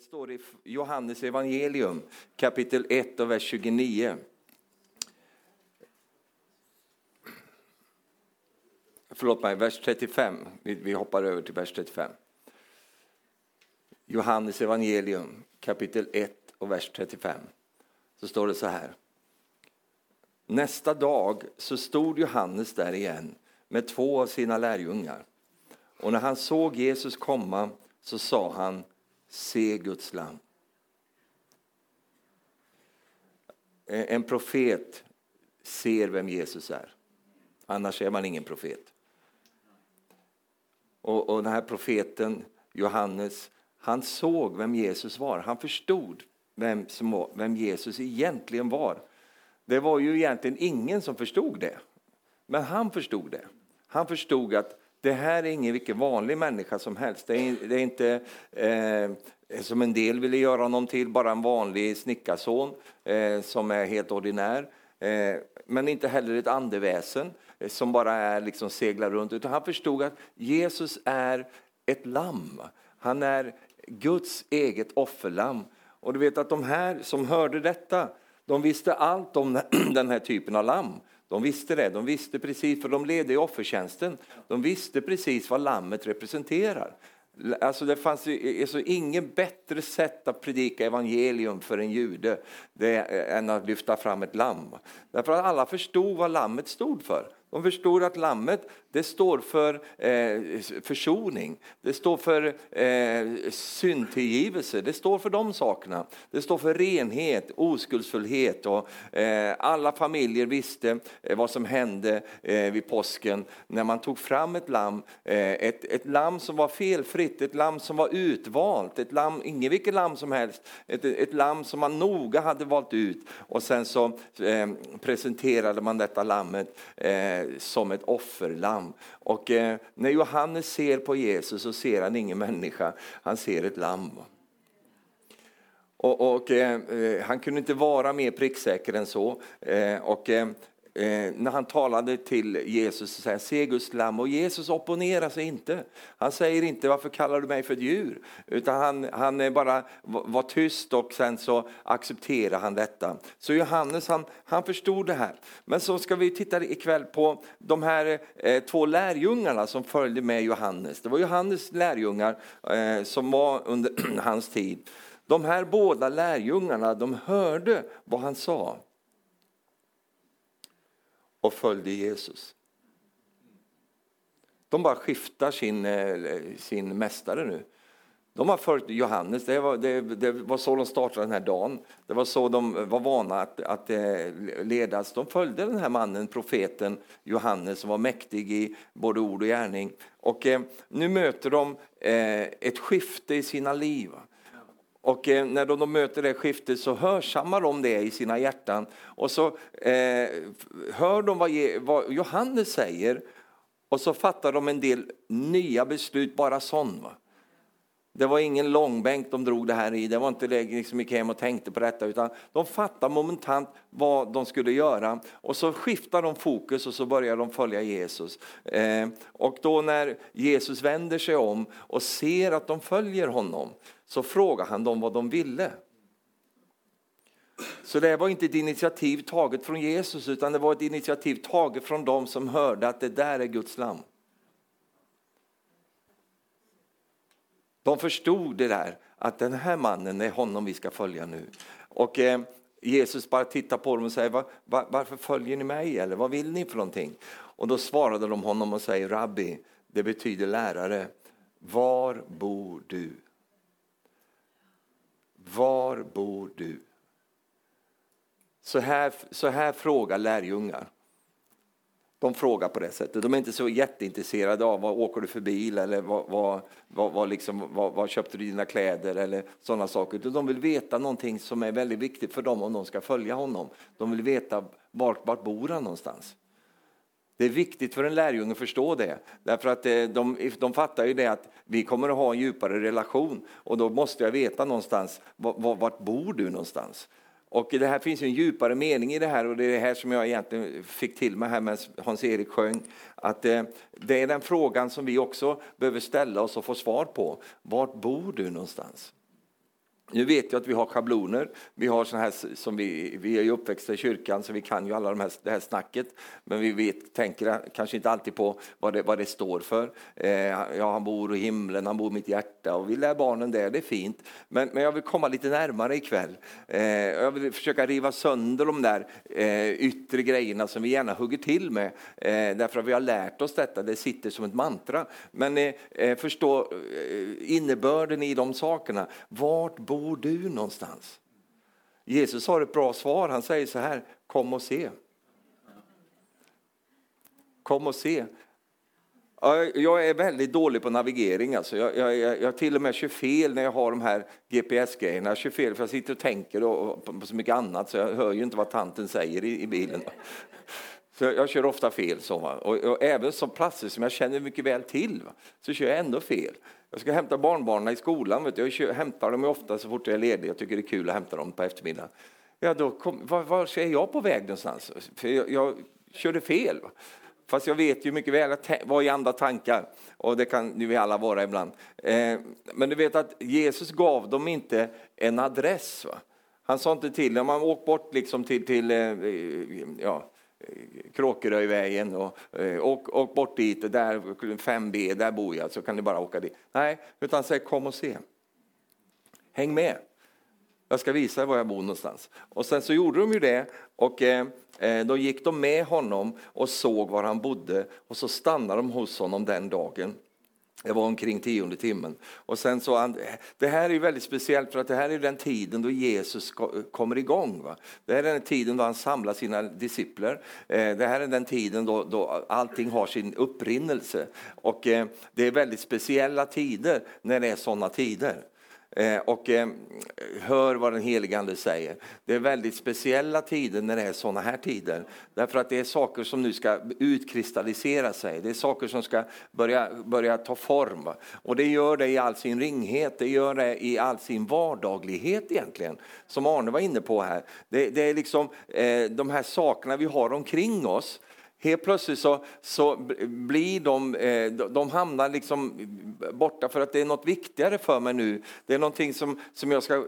Det står i Johannes evangelium kapitel 1 och vers 29. Förlåt mig, vers 35. Vi, hoppar över till vers 35. Johannes evangelium kapitel 1 och vers 35. Så står det så här. Nästa dag så stod Johannes där igen med två av sina lärjungar. Och när han såg Jesus komma så sa han Se Guds lam. En profet ser vem Jesus är. Annars är man ingen profet. Och, och den här profeten, Johannes, han såg vem Jesus var. Han förstod vem, som vem Jesus egentligen var. Det var ju egentligen ingen som förstod det. Men han förstod det. Han förstod att det här är ingen vilken vanlig människa som helst. Det är, det är inte eh, eh, som en del ville göra honom till, bara en vanlig snickarson eh, som är helt ordinär. Eh, men inte heller ett andeväsen eh, som bara är, liksom seglar runt. Utan han förstod att Jesus är ett lamm. Han är Guds eget offerlamm. Och du vet att de här som hörde detta, de visste allt om den här typen av lamm. De visste det, de visste precis, för de ledde i offertjänsten. De visste precis vad lammet representerar. Alltså det fanns ju, alltså inget bättre sätt att predika evangelium för en jude det, än att lyfta fram ett lamm. Därför att alla förstod vad lammet stod för. De förstod att lammet det står för eh, försoning, det står för eh, syndtillgivelse, det står för de sakerna. Det står för renhet, oskuldsfullhet och eh, alla familjer visste eh, vad som hände eh, vid påsken när man tog fram ett lamm, eh, ett, ett lamm som var felfritt, ett lamm som var utvalt, ett lamm, ingen vilket lamm som helst, ett, ett lamm som man noga hade valt ut. Och sen så eh, presenterade man detta lammet eh, som ett offerlamm. Och eh, när Johannes ser på Jesus så ser han ingen människa, han ser ett lamm. Och, och eh, eh han kunde inte vara mer pricksäker än så. Eh, och, eh, eh, när han talade till Jesus och säger se Guds lamm. Och Jesus opponerar sig inte. Han säger inte, varför kallar du mig för ett djur? Utan han, han bara var tyst och sen så accepterar han detta. Så Johannes han, han förstod det här. Men så ska vi titta ikväll på de här eh, två lärjungarna som följde med Johannes. Det var Johannes lärjungar eh, som var under hans tid. De här båda lärjungarna de hörde vad han sa och följde Jesus. De bara skiftar sin, eh, sin mästare nu. De har följt Johannes, det var, det, det var så de startade den här dagen. Det var så de var vana att, att eh, ledas. De följde den här mannen, profeten Johannes, som var mäktig i både ord och gärning. Och eh, nu möter de eh, ett skifte i sina liv. Och eh, när de, de möter det skiftet så hörsammar de det i sina hjärtan. Och så eh, hör de vad, vad, Johannes säger och så fattar de en del nya beslut bara sån. Va? Det var ingen långbänk de drog det här i, det var inte det liksom gick hem och tänkte på detta utan de fattade momentant vad de skulle göra och så skiftar de fokus och så börjar de följa Jesus. Eh, och då när Jesus vänder sig om och ser att de följer honom så frågar han dem vad de ville. Så det var inte ett initiativ taget från Jesus utan det var ett initiativ taget från dem som hörde att det där är Guds lamm. De förstod det där, att den här mannen är honom vi ska följa nu. Och eh, Jesus bara tittar på dem och säger, var, var, varför följer ni mig? Eller vad vill ni för någonting? Och då svarade de honom och säger, Rabbi, det betyder lärare, var bor du? Var bor du? Så här, så här frågar lärjungar. De frågar på det sättet. De är inte så jätteintresserade av vad åker du för bil eller vad, vad, vad, vad, liksom, vad, vad köpte du dina kläder eller sådana saker. De vill veta någonting som är väldigt viktigt för dem om de ska följa honom. De vill veta vart, vart bor han någonstans. Det är viktigt för en lärjunge att förstå det. Därför att eh, de, de fattar ju det att vi kommer att ha en djupare relation och då måste jag veta någonstans, vart bor du någonstans? Och det här finns en djupare mening i det här och det är det här som jag egentligen fick till mig här med Hans-Erik sjöng. Att eh, det är den frågan som vi också behöver ställa oss och få svar på. Vart bor du någonstans? Nu vet jag att vi har schabloner. Vi har såna här som vi, vi är ju uppväxta i kyrkan så vi kan ju alla de här, det här snacket. Men vi vet, tänker kanske inte alltid på vad det, vad det står för. Eh, ja, han bor i himlen, han bor i mitt hjärta och vi lär barnen det, det är fint. Men, men jag vill komma lite närmare ikväll. Eh, jag vill försöka riva sönder de där eh, yttre grejerna som vi gärna hugger till med. Eh, därför att vi har lärt oss detta, det sitter som ett mantra. Men eh, eh förstå eh, innebörden i de sakerna. Vart bor bor du någonstans? Jesus har ett bra svar. Han säger så här, kom och se. Kom och se. Jag är väldigt dålig på navigering. Alltså. Jag, jag, jag, jag till och med kör fel när jag har de här GPS-grejerna. Jag kör fel för jag sitter och tänker och, på så mycket annat så jag hör ju inte vad tanten säger i, i bilen. Så jag, jag, kör ofta fel. Så, och, och, även som platser som jag känner mycket väl till va? så kör jag ändå fel. Jag ska hämta barnbarnen i skolan. Vet du. Jag kör, hämtar dem ofta så fort jag är ledig. Jag tycker det är kul att hämta dem på eftermiddagen. Ja, då kom, var, var är jag på väg någonstans? För jag, jag körde fel. Va? Fast jag vet ju mycket väl att jag i andra tankar. Och det kan ju vi alla vara ibland. Eh, men du vet att Jesus gav dem inte en adress. Va? Han sa inte till dem, man åkt bort liksom till, till eh, ja, Kråkeröjvägen och, eh, och, och bort dit, och där 5B, där bor jag, så kan ni bara åka dit. Nej, utan säg kom och se. Häng med. Jag ska visa var jag bor någonstans. Och sen så gjorde de ju det och eh, eh då gick de med honom och såg var han bodde och så stannade de hos honom den dagen. Det var omkring tionde timmen. Och sen så, det här är väldigt speciellt för att det här är den tiden då Jesus kommer igång. Va? Det här är den tiden då han samlar sina discipler. Eh, det här är den tiden då, då allting har sin upprinnelse. Och eh, det är väldigt speciella tider när det är sådana tider. Eh, och eh, hör vad den helige Ande säger. Det är väldigt speciella tider när det är sådana här tider. Därför att det är saker som nu ska utkristallisera sig. Det är saker som ska börja, börja ta form. Och det gör det i all sin ringhet, det gör det i all sin vardaglighet egentligen. Som Arne var inne på här. Det, det är liksom eh, de här sakerna vi har omkring oss Helt plötsligt så, så blir eh, de, de hamnar liksom borta för att det är något viktigare för mig nu. Det är någonting som, som jag ska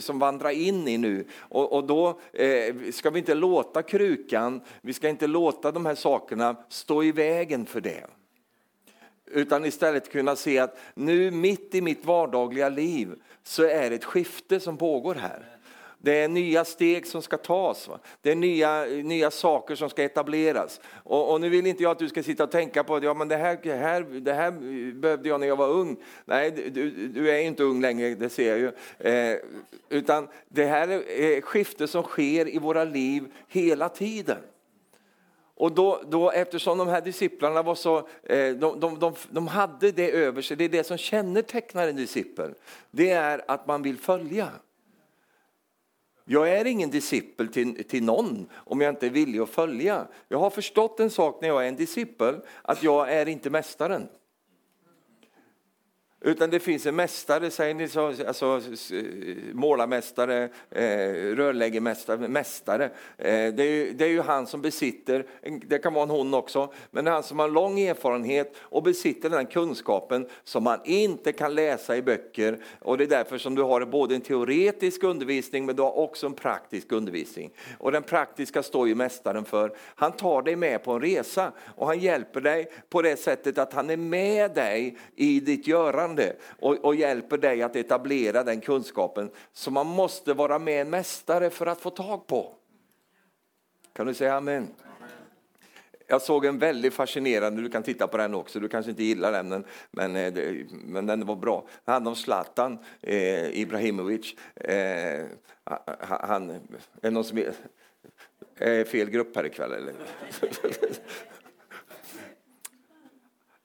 som vandra in i nu. Och, och då eh, ska vi inte låta krukan, vi ska inte låta de här sakerna stå i vägen för det. Utan istället kunna se att nu mitt i mitt vardagliga liv så är det ett skifte som pågår här. Det är nya steg som ska tas. Va? Det är nya, nya saker som ska etableras. Och, och, nu vill inte jag att du ska sitta och tänka på att ja, men det, här, det, här, det här behövde jag när jag var ung. Nej, du, du är inte ung längre, det ser jag ju. Eh, utan det här är skifte som sker i våra liv hela tiden. Och då, då, eftersom de här disciplarna var så, eh, de, de, de, de, hade det över sig, det är det som kännetecknar en discipel. Det är att man vill följa. Jag är ingen discipel till, till någon om jag inte är villig att följa. Jag har förstått en sak när jag är en discipel, att jag är inte mästaren. Utan det finns en mästare, säger ni så, alltså, eh, målarmästare, eh, mästare. Eh, det, är, det är ju han som besitter, det kan vara en hon också, men det är han som har lång erfarenhet och besitter den kunskapen som man inte kan läsa i böcker. Och det är därför som du har både en teoretisk undervisning men du har också en praktisk undervisning. Och den praktiska står ju mästaren för. Han tar dig med på en resa och han hjälper dig på det sättet att han är med dig i ditt görande lärande och, och hjälper dig att etablera den kunskapen som man måste vara med en mästare för att få tag på. Kan du säga amen? Jag såg en väldigt fascinerande, du kan titta på den också, du kanske inte gillar den, men, men, eh, men den var bra. Det handlar om Zlatan eh, Ibrahimovic. Eh, han, är det någon som är, är fel grupp här ikväll eller?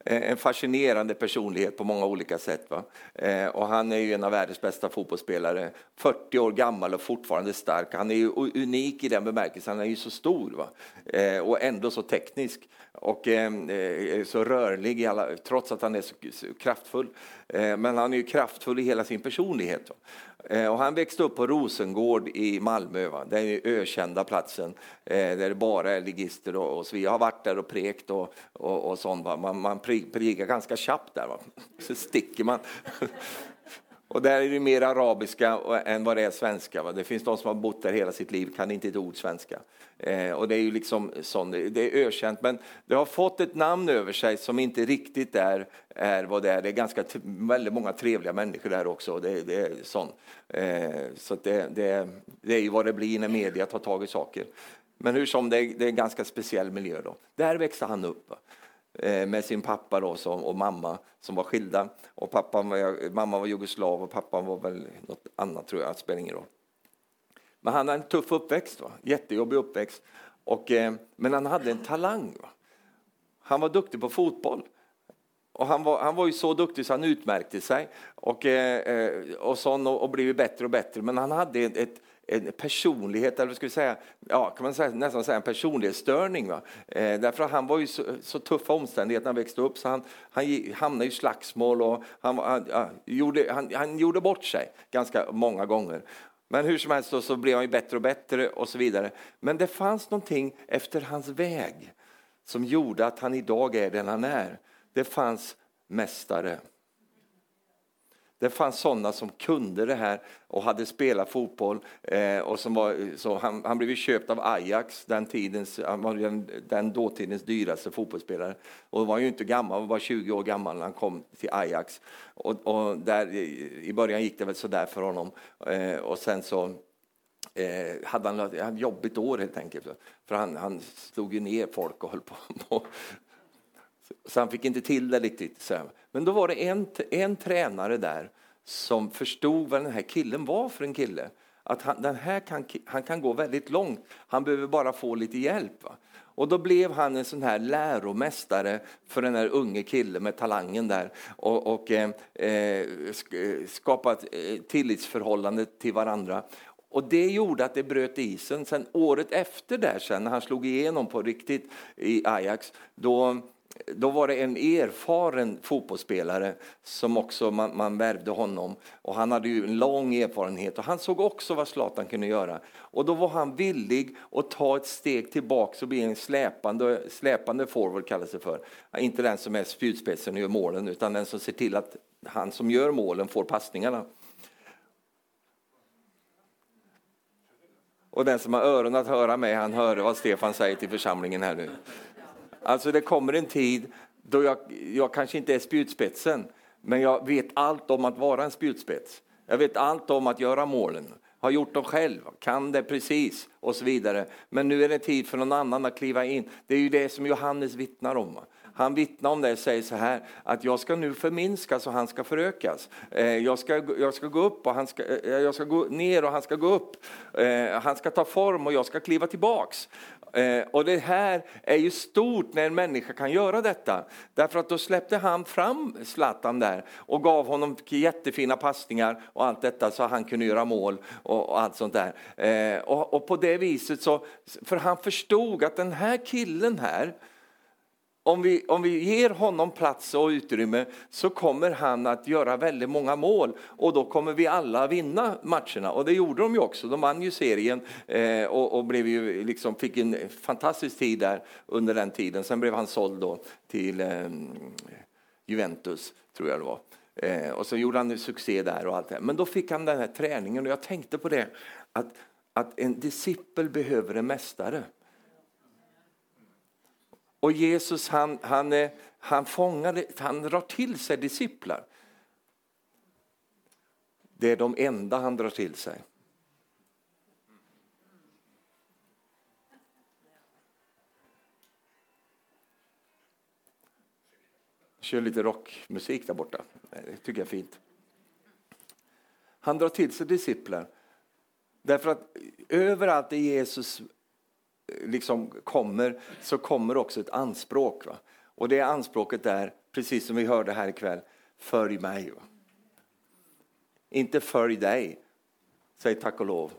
Eh, en fascinerande personlighet på många olika sätt. Va? Eh, och han är ju en av världens bästa fotbollsspelare, 40 år gammal och fortfarande stark. Han är ju unik i den bemärkelsen, han är ju så stor va? Eh, och ändå så teknisk och ehm, så rörlig, alla, trots att han är så, så kraftfull. men han är ju kraftfull i hela sin personlighet. Va? Eh, och han växte upp på Rosengård i Malmö, va? den ökända platsen eh, där det bara är ligister. Och, och så vi har varit där och prekt och, och, och sånt. Va? Man, man predikar ganska tjappt där, va? så sticker man. Och där är det mer arabiska än vad det är svenska. Va? Det finns de som har bott där hela sitt liv, kan inte ett ord svenska. Eh, och det är ju liksom sån, det är ökänt, men det har fått ett namn över sig som inte riktigt är, är vad det är. Det är ganska, väldigt många trevliga människor där också. Det, det är sån. Eh, så det, det, det är ju vad det blir när media tar tag i saker. Men hur som, det är, det är en ganska speciell miljö då. Där växte han upp. Va? Eh, med sin pappa då, som, och mamma som var skilda. Och pappan var, mamma var jugoslav och pappan var väl något annat tror jag, det spelar ingen roll. Men han hade en tuff uppväxt, va? jättejobbig uppväxt. Och, eh, men han hade en talang. Va? Han var duktig på fotboll. Och han, var, han var ju så duktig så han utmärkte sig och, eh, eh och, sån, och, och blev bättre och bättre. Men han hade ett, ett en personlighet, eller ska vi säga, ja, kan man säga, nästan säga en personlighetsstörning. Va? Eh, därför han var ju så, så tuffa omständigheter när han växte upp så han, han hamnade i slagsmål och han, han, ja, gjorde, han, han gjorde bort sig ganska många gånger. Men hur som helst så, så blev han ju bättre och bättre och så vidare. Men det fanns någonting efter hans väg som gjorde att han idag är den han är. Det fanns mästare. Det fanns sådana som kunde det här och hade spelat fotboll. Eh, och som var, så han, han blev köpt av Ajax, den, tidens, han var den, den dåtidens dyraste fotbollsspelare. Och var ju inte gammal, han var 20 år gammal när han kom till Ajax. Och, och där, I början gick det väl sådär för honom. Eh, och sen så eh, hade han ett jobbigt år helt enkelt. För han, han slog ju ner folk och höll på. Så han fick inte till det riktigt. Men då var det en, en tränare där som förstod vad den här killen var för en kille. Att han, den här kan, han kan gå väldigt långt, han behöver bara få lite hjälp. Va? Och då blev han en sån här läromästare för den här unge killen med talangen där och, och eh, eh skapat eh, tillitsförhållande till varandra. Och det gjorde att det bröt isen. Sen året efter där sen, när han slog igenom på riktigt i Ajax, då då var det en erfaren fotbollsspelare som också man, man värvde honom. Och han hade ju en lång erfarenhet och han såg också vad Zlatan kunde göra. Och då var han villig att ta ett steg tillbaka och bli en släpande, släpande forward kallas det för. Inte den som är spjutspetsen och gör målen utan den som ser till att han som gör målen får passningarna. Och den som har öron att höra med, han hör vad Stefan säger till församlingen här nu. Alltså det kommer en tid då jag, jag kanske inte är spjutspetsen, men jag vet allt om att vara en spjutspets. Jag vet allt om att göra målen, har gjort dem själv, kan det precis och så vidare. Men nu är det tid för någon annan att kliva in. Det är ju det som Johannes vittnar om. Han vittnar om det och säger så här att jag ska nu förminskas och han ska förökas. Eh, jag ska, jag ska gå upp och han ska, eh, jag ska gå ner och han ska gå upp. Eh, han ska ta form och jag ska kliva tillbaks. Eh, och det här är ju stort när en människa kan göra detta. Därför att då släppte han fram Zlatan där och gav honom jättefina passningar och allt detta så han kunde göra mål och, allt sånt där. Eh, och, och på det viset så, för han förstod att den här killen här, om vi, om vi ger honom plats och utrymme så kommer han att göra väldigt många mål och då kommer vi alla vinna matcherna. Och det gjorde de ju också. De vann ju serien eh, och, och, blev ju liksom, fick en fantastisk tid där under den tiden. Sen blev han såld då till eh, Juventus, tror jag det var. Eh, och så gjorde han succé där och allt det. Men då fick han den här träningen och jag tänkte på det att, att en discipel behöver en mästare. Och Jesus han, han, han, fångade, han drar till sig disciplar. Det är de enda han drar till sig. Jag kör lite rockmusik där borta. Det tycker jag är fint. Han drar till sig disciplar. Därför att överallt där Jesus liksom kommer så kommer också ett anspråk. Va? Och det anspråket är, precis som vi hörde här ikväll, följ mig. Va? Inte följ dig, säg tack och lov.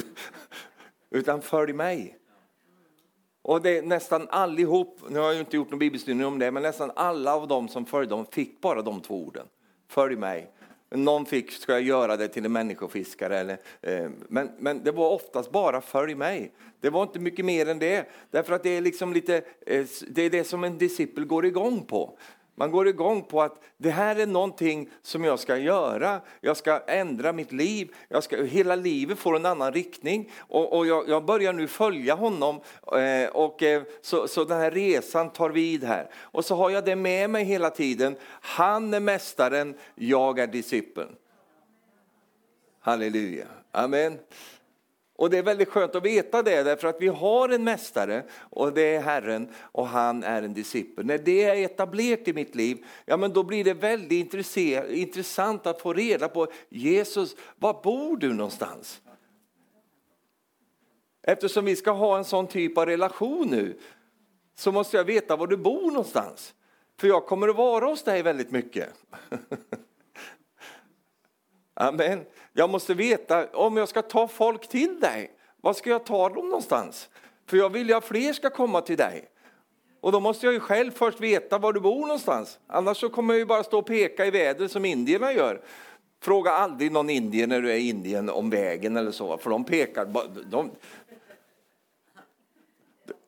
Utan följ mig. Och det är nästan allihop, nu har jag inte gjort någon bibelstudie om det, men nästan alla av dem som följde dem fick bara de två orden. Följ mig. Någon fick, ska jag göra det till en människofiskare? Eller, eh, men, men det var oftast bara följ mig. Det var inte mycket mer än det. Därför att det är liksom lite, eh, det är det som en discipel går igång på. Man går igång på att det här är någonting som jag ska göra. Jag ska ändra mitt liv. Jag ska, hela livet får en annan riktning. Och, och jag, jag, börjar nu följa honom. Eh, och, eh, så, så den här resan tar vid här. Och så har jag det med mig hela tiden. Han är mästaren, jag är discipeln. Halleluja. Amen. Och det är väldigt skönt att veta det, därför att vi har en mästare och det är Herren och han är en discipel. När det är etablerat i mitt liv, ja men då blir det väldigt intressant att få reda på Jesus, var bor du någonstans? Eftersom vi ska ha en sån typ av relation nu så måste jag veta var du bor någonstans. För jag kommer att vara hos dig väldigt mycket. Amen. Jag måste veta, om jag ska ta folk till dig, var ska jag ta dem någonstans? För jag vill ju att fler ska komma till dig. Och då måste jag ju själv först veta var du bor någonstans. Annars så kommer jag ju bara stå och peka i vädret som indierna gör. Fråga aldrig någon indier när du är i Indien om vägen eller så, för de pekar. De,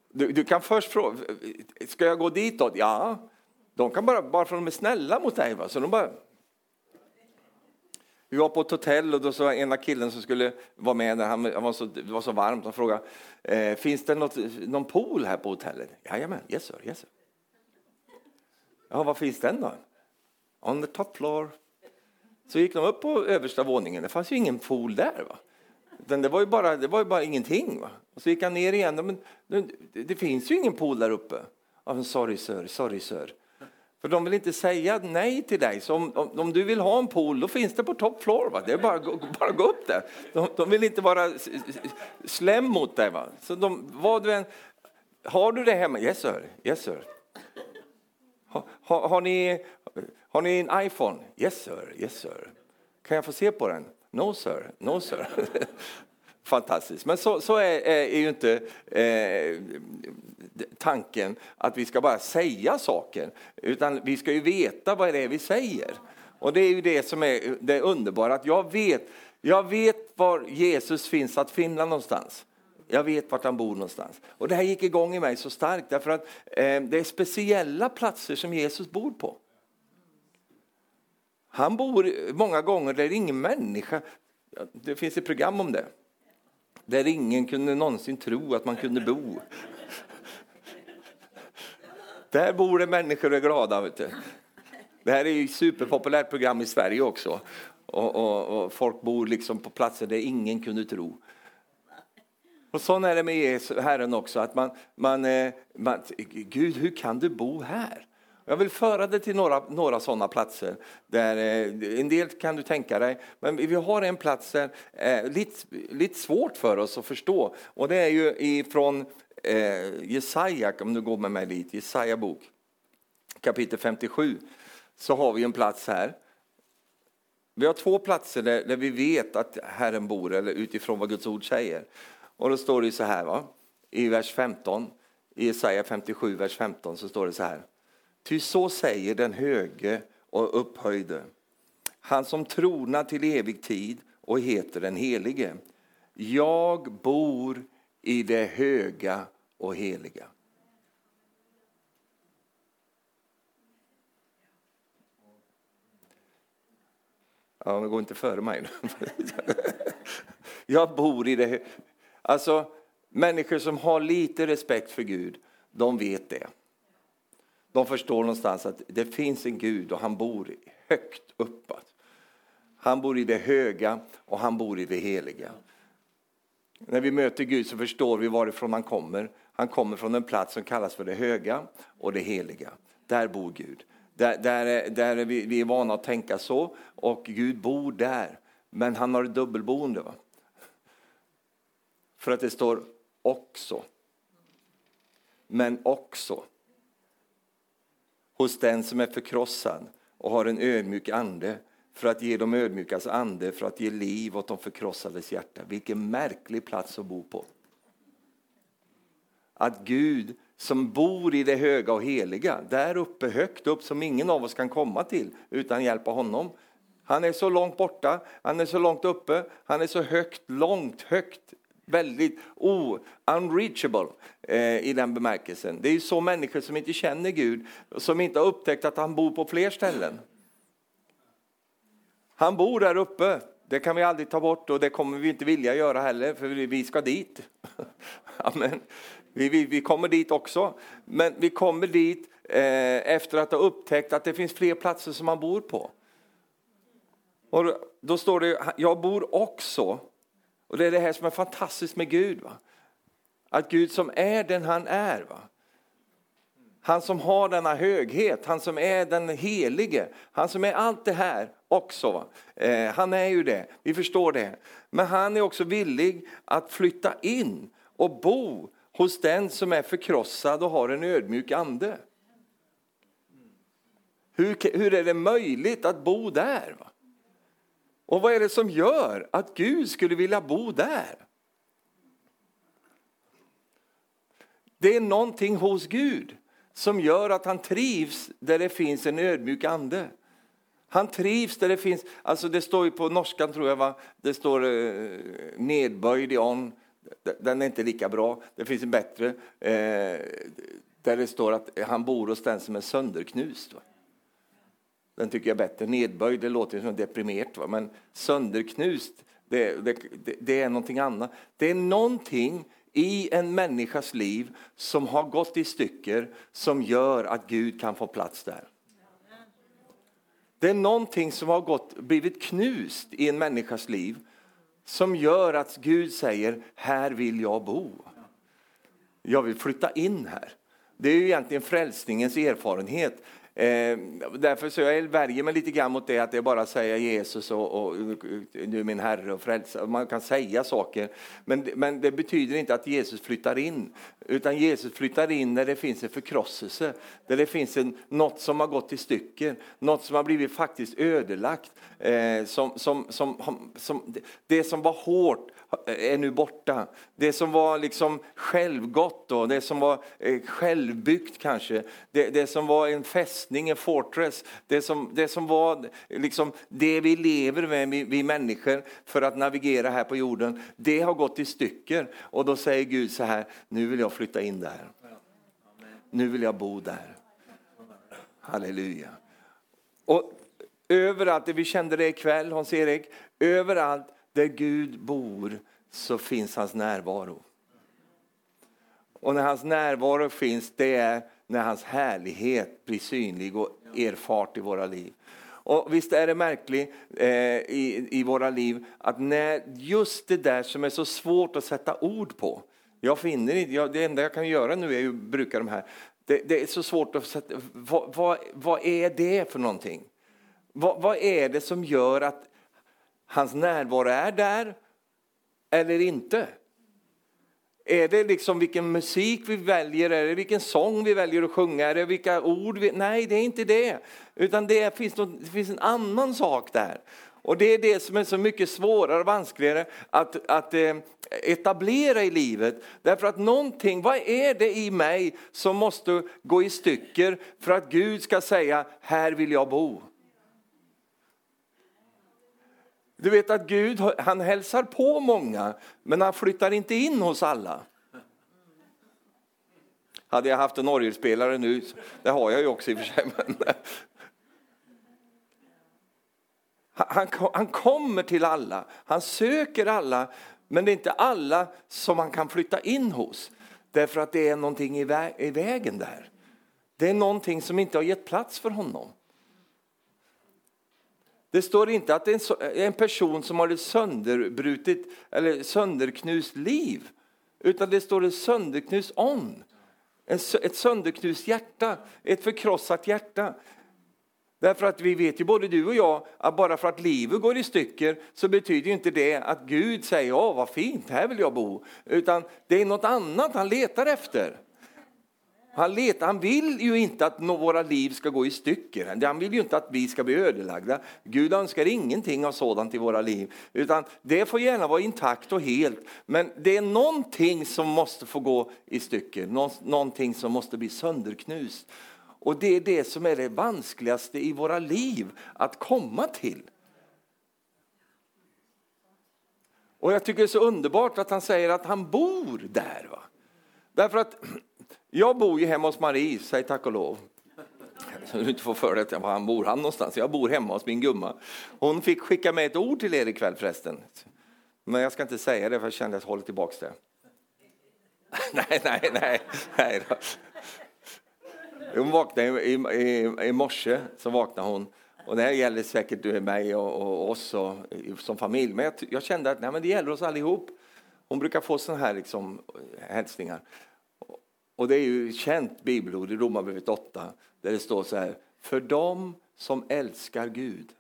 du, du, kan först fråga, ska jag gå ditåt? Ja, de kan bara, bara för att de är snälla mot dig. Va? Så de bara, vi var på ett hotell och då sa ena killen som skulle vara med, där, han, var så, det var så varmt, han frågade eh, finns det något, någon pool här på hotellet? Jajamän, yes sir, yes sir. Ja, var finns den då? On the top floor. Så gick de upp på översta våningen, det fanns ju ingen pool där. Va? det var ju bara, det var ju bara ingenting. Va? Och så gick han ner igen, men det, det finns ju ingen pool där uppe. Sorry sir, sorry sir. För de vill inte säga nej till dig. Så om, om, om, du vill ha en pool, då finns det på top floor. Va? Det är bara, bara gå upp där. De, de vill inte vara slem mot dig. Va? Så de, vad du än, har du det hemma? Yes sir. Yes, sir. Ha, ha, har, ni, har ni en iPhone? Yes sir. Yes sir. Kan jag få se på den? No sir. No sir. Fantastiskt. Men så, så är, är, ju inte eh, tanken att vi ska bara säga saker, utan vi ska ju veta vad det är vi säger. Och det är ju det som är det underbara, att jag vet, jag vet var Jesus finns att finna någonstans. Jag vet vart han bor någonstans. Och det här gick igång i mig så starkt därför att eh, det är speciella platser som Jesus bor på. Han bor många gånger där ingen människa, det finns ett program om det, där ingen kunde någonsin tro att man kunde bo. Där bor det människor och är glada. Vet du. Det här är ju ett superpopulärt program i Sverige också. Och, och, och, folk bor liksom på platser där ingen kunde tro. Och så är det med Jesus, Herren också, att man, man, eh, man, Gud hur kan du bo här? Jag vill föra dig till några, några sådana platser. Där, eh, en del kan du tänka dig, men vi har en plats där eh, lite, lite svårt för oss att förstå. Och det är ju ifrån eh, Jesaja, om du går med mig dit, Jesaja bok, kapitel 57, så har vi en plats här. Vi har två platser där, där vi vet att Herren bor, eller utifrån vad Guds ord säger. Och då står det så här, va? i vers 15, i Jesaja 57, vers 15, så står det så här. Ty så säger den höge och upphöjde, han som tronar till evig tid och heter den helige. Jag bor i det höga och heliga. Ja, men gå inte före mig nu. Jag bor i det. Alltså, människor som har lite respekt för Gud, de vet det. De förstår någonstans att det finns en Gud och han bor högt uppåt. Han bor i det höga och han bor i det heliga. När vi möter Gud så förstår vi varifrån han kommer. Han kommer från en plats som kallas för det höga och det heliga. Där bor Gud. Där, där, där är vi, vi är vana att tänka så och Gud bor där. Men han har ett dubbelboende. Va? För att det står också. Men också. Hos den som är förkrossad och har en ödmjuk ande för att ge de ödmjukas ande, för att ge liv åt de förkrossades hjärta. Vilken märklig plats att bo på. Att Gud som bor i det höga och heliga, där uppe högt upp som ingen av oss kan komma till utan hjälp av honom. Han är så långt borta, han är så långt uppe, han är så högt, långt högt väldigt oh, unreachable eh, i den bemärkelsen. Det är ju så människor som inte känner Gud, som inte har upptäckt att han bor på fler ställen. Han bor där uppe, det kan vi aldrig ta bort och det kommer vi inte vilja göra heller, för vi ska dit. Amen. Vi, vi, vi kommer dit också, men vi kommer dit eh, efter att ha upptäckt att det finns fler platser som man bor på. Och då står det, jag bor också, och det är det här som är fantastiskt med Gud. Va? Att Gud som är den han är, va? han som har denna höghet, han som är den helige, han som är allt det här också. Eh, han är ju det, vi förstår det. Men han är också villig att flytta in och bo hos den som är förkrossad och har en ödmjuk ande. Hur, hur är det möjligt att bo där? Va? Och vad är det som gör att Gud skulle vilja bo där? Det är någonting hos Gud som gör att han trivs där det finns en ödmjuk ande. Han trivs där det finns, alltså det står ju på norskan tror jag, va? det står eh, nedböjd i on, den är inte lika bra, det finns en bättre, eh, där det står att han bor hos den som är sönderknust. Va? Den tycker jag är bättre. Nedböjd, det låter som deprimerat, va? men sönderknust, det, det, det, är någonting annat. Det är någonting i en människas liv som har gått i stycker som gör att Gud kan få plats där. Det är någonting som har gått, blivit knust i en människas liv som gör att Gud säger, här vill jag bo. Jag vill flytta in här. Det är ju egentligen frälsningens erfarenhet. Eh, därför så jag värjer mig lite grann mot det att det är bara att säga Jesus och, och du är min Herre och frälsare. Man kan säga saker, men, men det betyder inte att Jesus flyttar in. Utan Jesus flyttar in när det finns en förkrosselse, där det finns en, något som har gått i stycken, något som har blivit faktiskt ödelagt. Eh, som, som, som, som, det som var hårt är nu borta. Det som var liksom självgott, då, det som var eh, självbyggt kanske, det, det, som var en fästning, en fortress, det som, det som var liksom det vi lever med, vi, vi människor, för att navigera här på jorden, det har gått i stycken. Och då säger Gud så här, nu vill jag flytta in där. Nu vill jag bo där. Halleluja. Och överallt, vi kände det ikväll Hans-Erik, överallt där Gud bor så finns hans närvaro. Och när hans närvaro finns, det är när hans härlighet blir synlig och erfart i våra liv. Och visst är det märkligt eh, i, i våra liv att när just det där som är så svårt att sätta ord på. Jag finner inte, jag, det enda jag kan göra nu är att bruka de här. Det, det är så svårt att sätta, vad, vad, vad är det för någonting? Vad, vad är det som gör att hans närvaro är där eller inte? Är det liksom vilken musik vi väljer, är det vilken sång vi väljer att sjunga, är det vilka ord vi... Nej, det är inte det. Utan det finns, något, det finns en annan sak där. Och det är det som är så mycket svårare och vanskligare att, att eh, etablera i livet. Därför att någonting, vad är det i mig som måste gå i stycker för att Gud ska säga, här vill jag bo. Du vet att Gud han hälsar på många, men han flyttar inte in hos alla. Hade jag haft en orgelspelare nu, det har jag ju också i och för sig. Men... Han, han kommer till alla, han söker alla, men det är inte alla som han kan flytta in hos. Därför att det är någonting i, vä i vägen där. Det är någonting som inte har gett plats för honom. Det står inte att det är en person som har ett sönderbrutet eller sönderknust liv, utan det står ett sönderknust on. Ett sönderknust hjärta, ett förkrossat hjärta. Därför att vi vet ju både du och jag att bara för att livet går i stycken så betyder inte det att Gud säger åh vad fint, här vill jag bo. Utan det är något annat han letar efter. Han, letar, han vill ju inte att våra liv ska gå i stycken. Han vill ju inte att vi ska bli ödelagda. Gud önskar ingenting av sådant i våra liv. Utan det får gärna vara intakt och helt. Men det är någonting som måste få gå i stycken. Någonting som måste bli sönderknust. Och det är det som är det vanskligaste i våra liv att komma till. Och jag tycker det är så underbart att han säger att han bor där. Va? Därför att jag bor ju hemma hos Marie, säg tack och lov. Så du inte får för dig var han bor han någonstans. Jag bor hemma hos min gumma. Hon fick skicka med ett ord till er ikväll förresten. Men jag ska inte säga det för jag kände att jag håller tillbaks det. nej, nej, nej. nej då. Hon vaknade i, i, i morse, så vaknade hon. Och det här gäller säkert mig och, och oss och, som familj. Men jag, jag, kände att nej, men det gäller oss allihop. Hon brukar få sådana här liksom, hälsningar. Och det är ju känt bibelord i Romarbrevet 8 där det står så här. För dem som älskar Gud.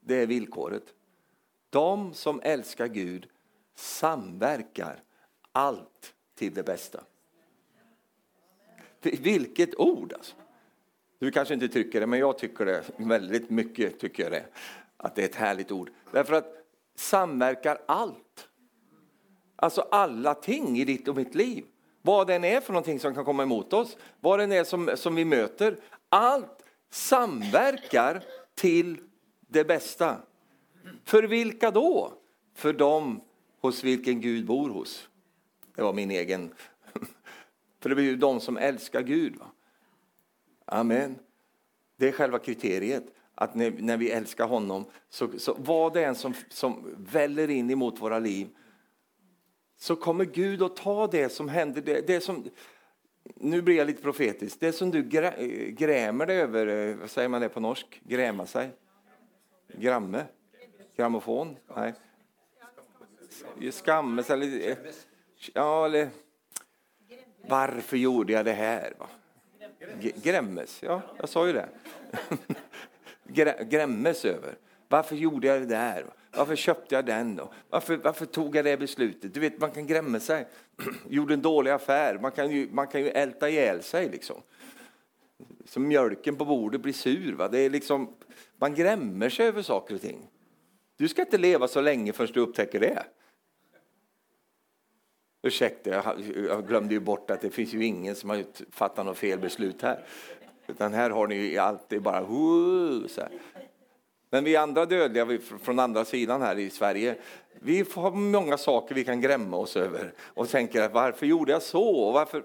Det är villkoret. De som älskar Gud samverkar allt till det bästa. Vilket ord! Alltså. Du kanske inte tycker det, men jag tycker det väldigt mycket. tycker jag det. Att det är ett härligt ord. Därför att samverkar allt. Alltså alla ting i ditt och mitt liv. Vad den är för någonting som kan komma emot oss, vad den är som, som vi möter. Allt samverkar till det bästa. För vilka då? För dem hos vilken Gud bor hos. Det var min egen. För det blir ju de som älskar Gud. Va? Amen. Det är själva kriteriet. Att när, när vi älskar honom, så, så vad det än som, som väller in emot våra liv, så kommer Gud att ta det som händer. Det, det som, nu blir jag lite profetisk. Det som du grä, grämer dig över, eh, vad säger man det på norsk? Gräma sig? Gramme? Grammofon? Nej. Skammes eller... Eh, ja, eller... Varför gjorde jag det här? Va? Grämmes, ja, jag sa ju det. Grämmes över. Varför gjorde jag det där? Varför köpte jag den då? Varför, varför tog jag det beslutet? Du vet, man kan grämma sig. Gjorde en dålig affär. Man kan ju, man kan ju älta ihjäl sig liksom. Som mjölken på bordet blir sur. Va? Det är liksom, man grämmer sig över saker och ting. Du ska inte leva så länge förrän du upptäcker det. Ursäkta, jag glömde ju bort att det finns ju ingen som har fattat något fel beslut här. Utan här har ni ju alltid bara så här. Men vi andra dödliga från andra sidan här i Sverige, vi har många saker vi kan grämma oss över och tänker varför gjorde jag så? Varför?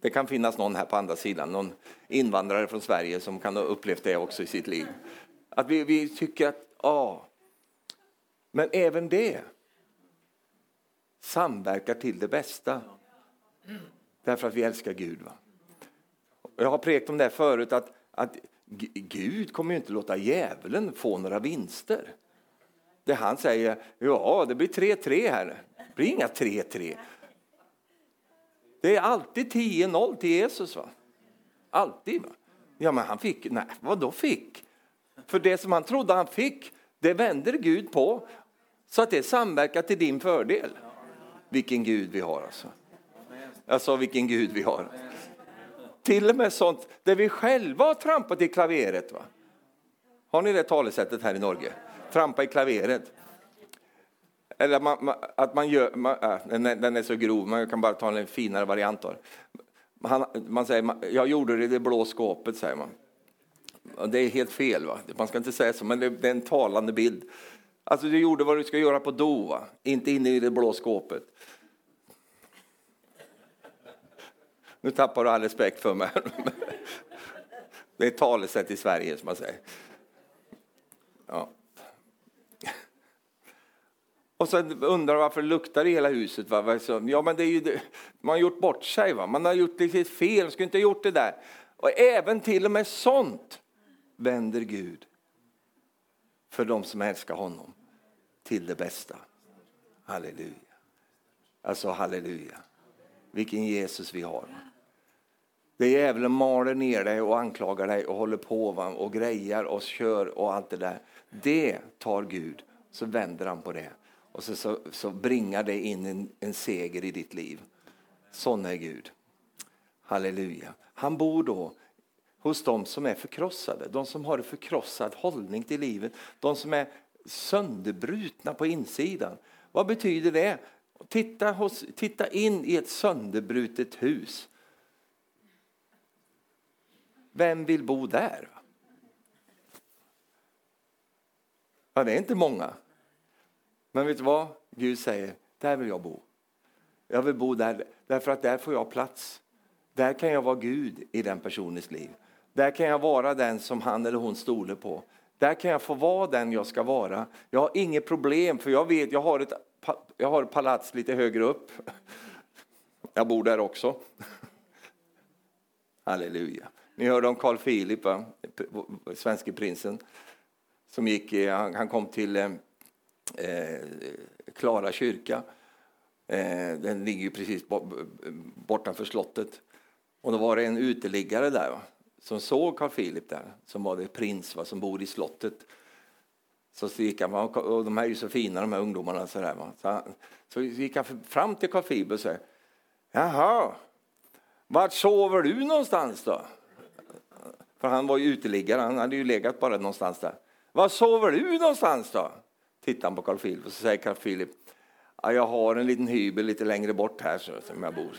Det kan finnas någon här på andra sidan, någon invandrare från Sverige som kan ha upplevt det också i sitt liv. Att vi, vi tycker att, ja, men även det samverkar till det bästa. Därför att vi älskar Gud. Va? Jag har prekt om det förut, att, att Gud kommer ju inte låta djävulen få några vinster. Det han säger, ja det blir 3-3 här. Det blir inga 3-3. Det är alltid 10-0 till Jesus. va? Alltid. Va? Ja, men han fick, nej, vad då fick? För det som han trodde han fick, det vänder Gud på så att det samverkar till din fördel. Vilken Gud vi har alltså. Jag sa vilken Gud vi har. Till och med sånt där vi själva har trampat i klaveret. Va? Har ni det talesättet här i Norge? Trampa i klaveret. Eller man, man, att man gör, man, äh, den, är, den, är, så grov, man kan bara ta en finare variant. Man, man säger, man, jag gjorde det i det blå skåpet, säger man. Det är helt fel, va? man ska inte säga så, men det, det är en talande bild. Alltså du gjorde vad du ska göra på do, va? inte inne i det blå skåpet. Nu tappar du all respekt för mig. Det är ett talesätt i Sverige som man säger. Ja. Och så undrar varför det luktar i hela huset. Va? Ja, men det är ju, man har gjort bort sig, va? man har gjort lite fel, man skulle inte ha gjort det där. Och även till och med sånt vänder Gud för de som älskar honom till det bästa. Halleluja. Alltså halleluja. Vilken Jesus vi har. Det djävulen maler ner dig och anklagar dig och håller på va? och grejar och kör och allt det där. Det tar Gud, så vänder han på det och så, så, så bringar det in en, en seger i ditt liv. Sån är Gud. Halleluja. Han bor då hos de som är förkrossade, de som har en förkrossad hållning till livet, de som är sönderbrutna på insidan. Vad betyder det? Titta, hos, titta in i ett sönderbrutet hus. Vem vill bo där? Ja, det är inte många. Men vet du vad? Gud säger, där vill jag bo. Jag vill bo där, därför att där får jag plats. Där kan jag vara Gud i den personens liv. Där kan jag vara den som han eller hon stoler på. Där kan jag få vara den jag ska vara. Jag har inget problem, för jag vet, jag har ett, jag har ett palats lite högre upp. Jag bor där också. Halleluja. Ni hörde om Carl Philip, va? svenske prinsen. Som gick, han kom till eh, eh, Klara kyrka. Eh, den ligger ju precis bortanför slottet. Och då var det en uteliggare där va? som såg Carl Philip där, som var det prins va? som bor i slottet. Så gick han, och de här är ju så fina de här ungdomarna. Så, där, va? Så, han, så gick han fram till Carl Philip och sa Jaha, vart sover du någonstans då? För han var ju uteliggare, han hade ju legat bara någonstans där. Var sover du någonstans då? Tittar han på Carl Philip och så säger Carl Philip, ja, jag har en liten hybel lite längre bort här så, som jag bor.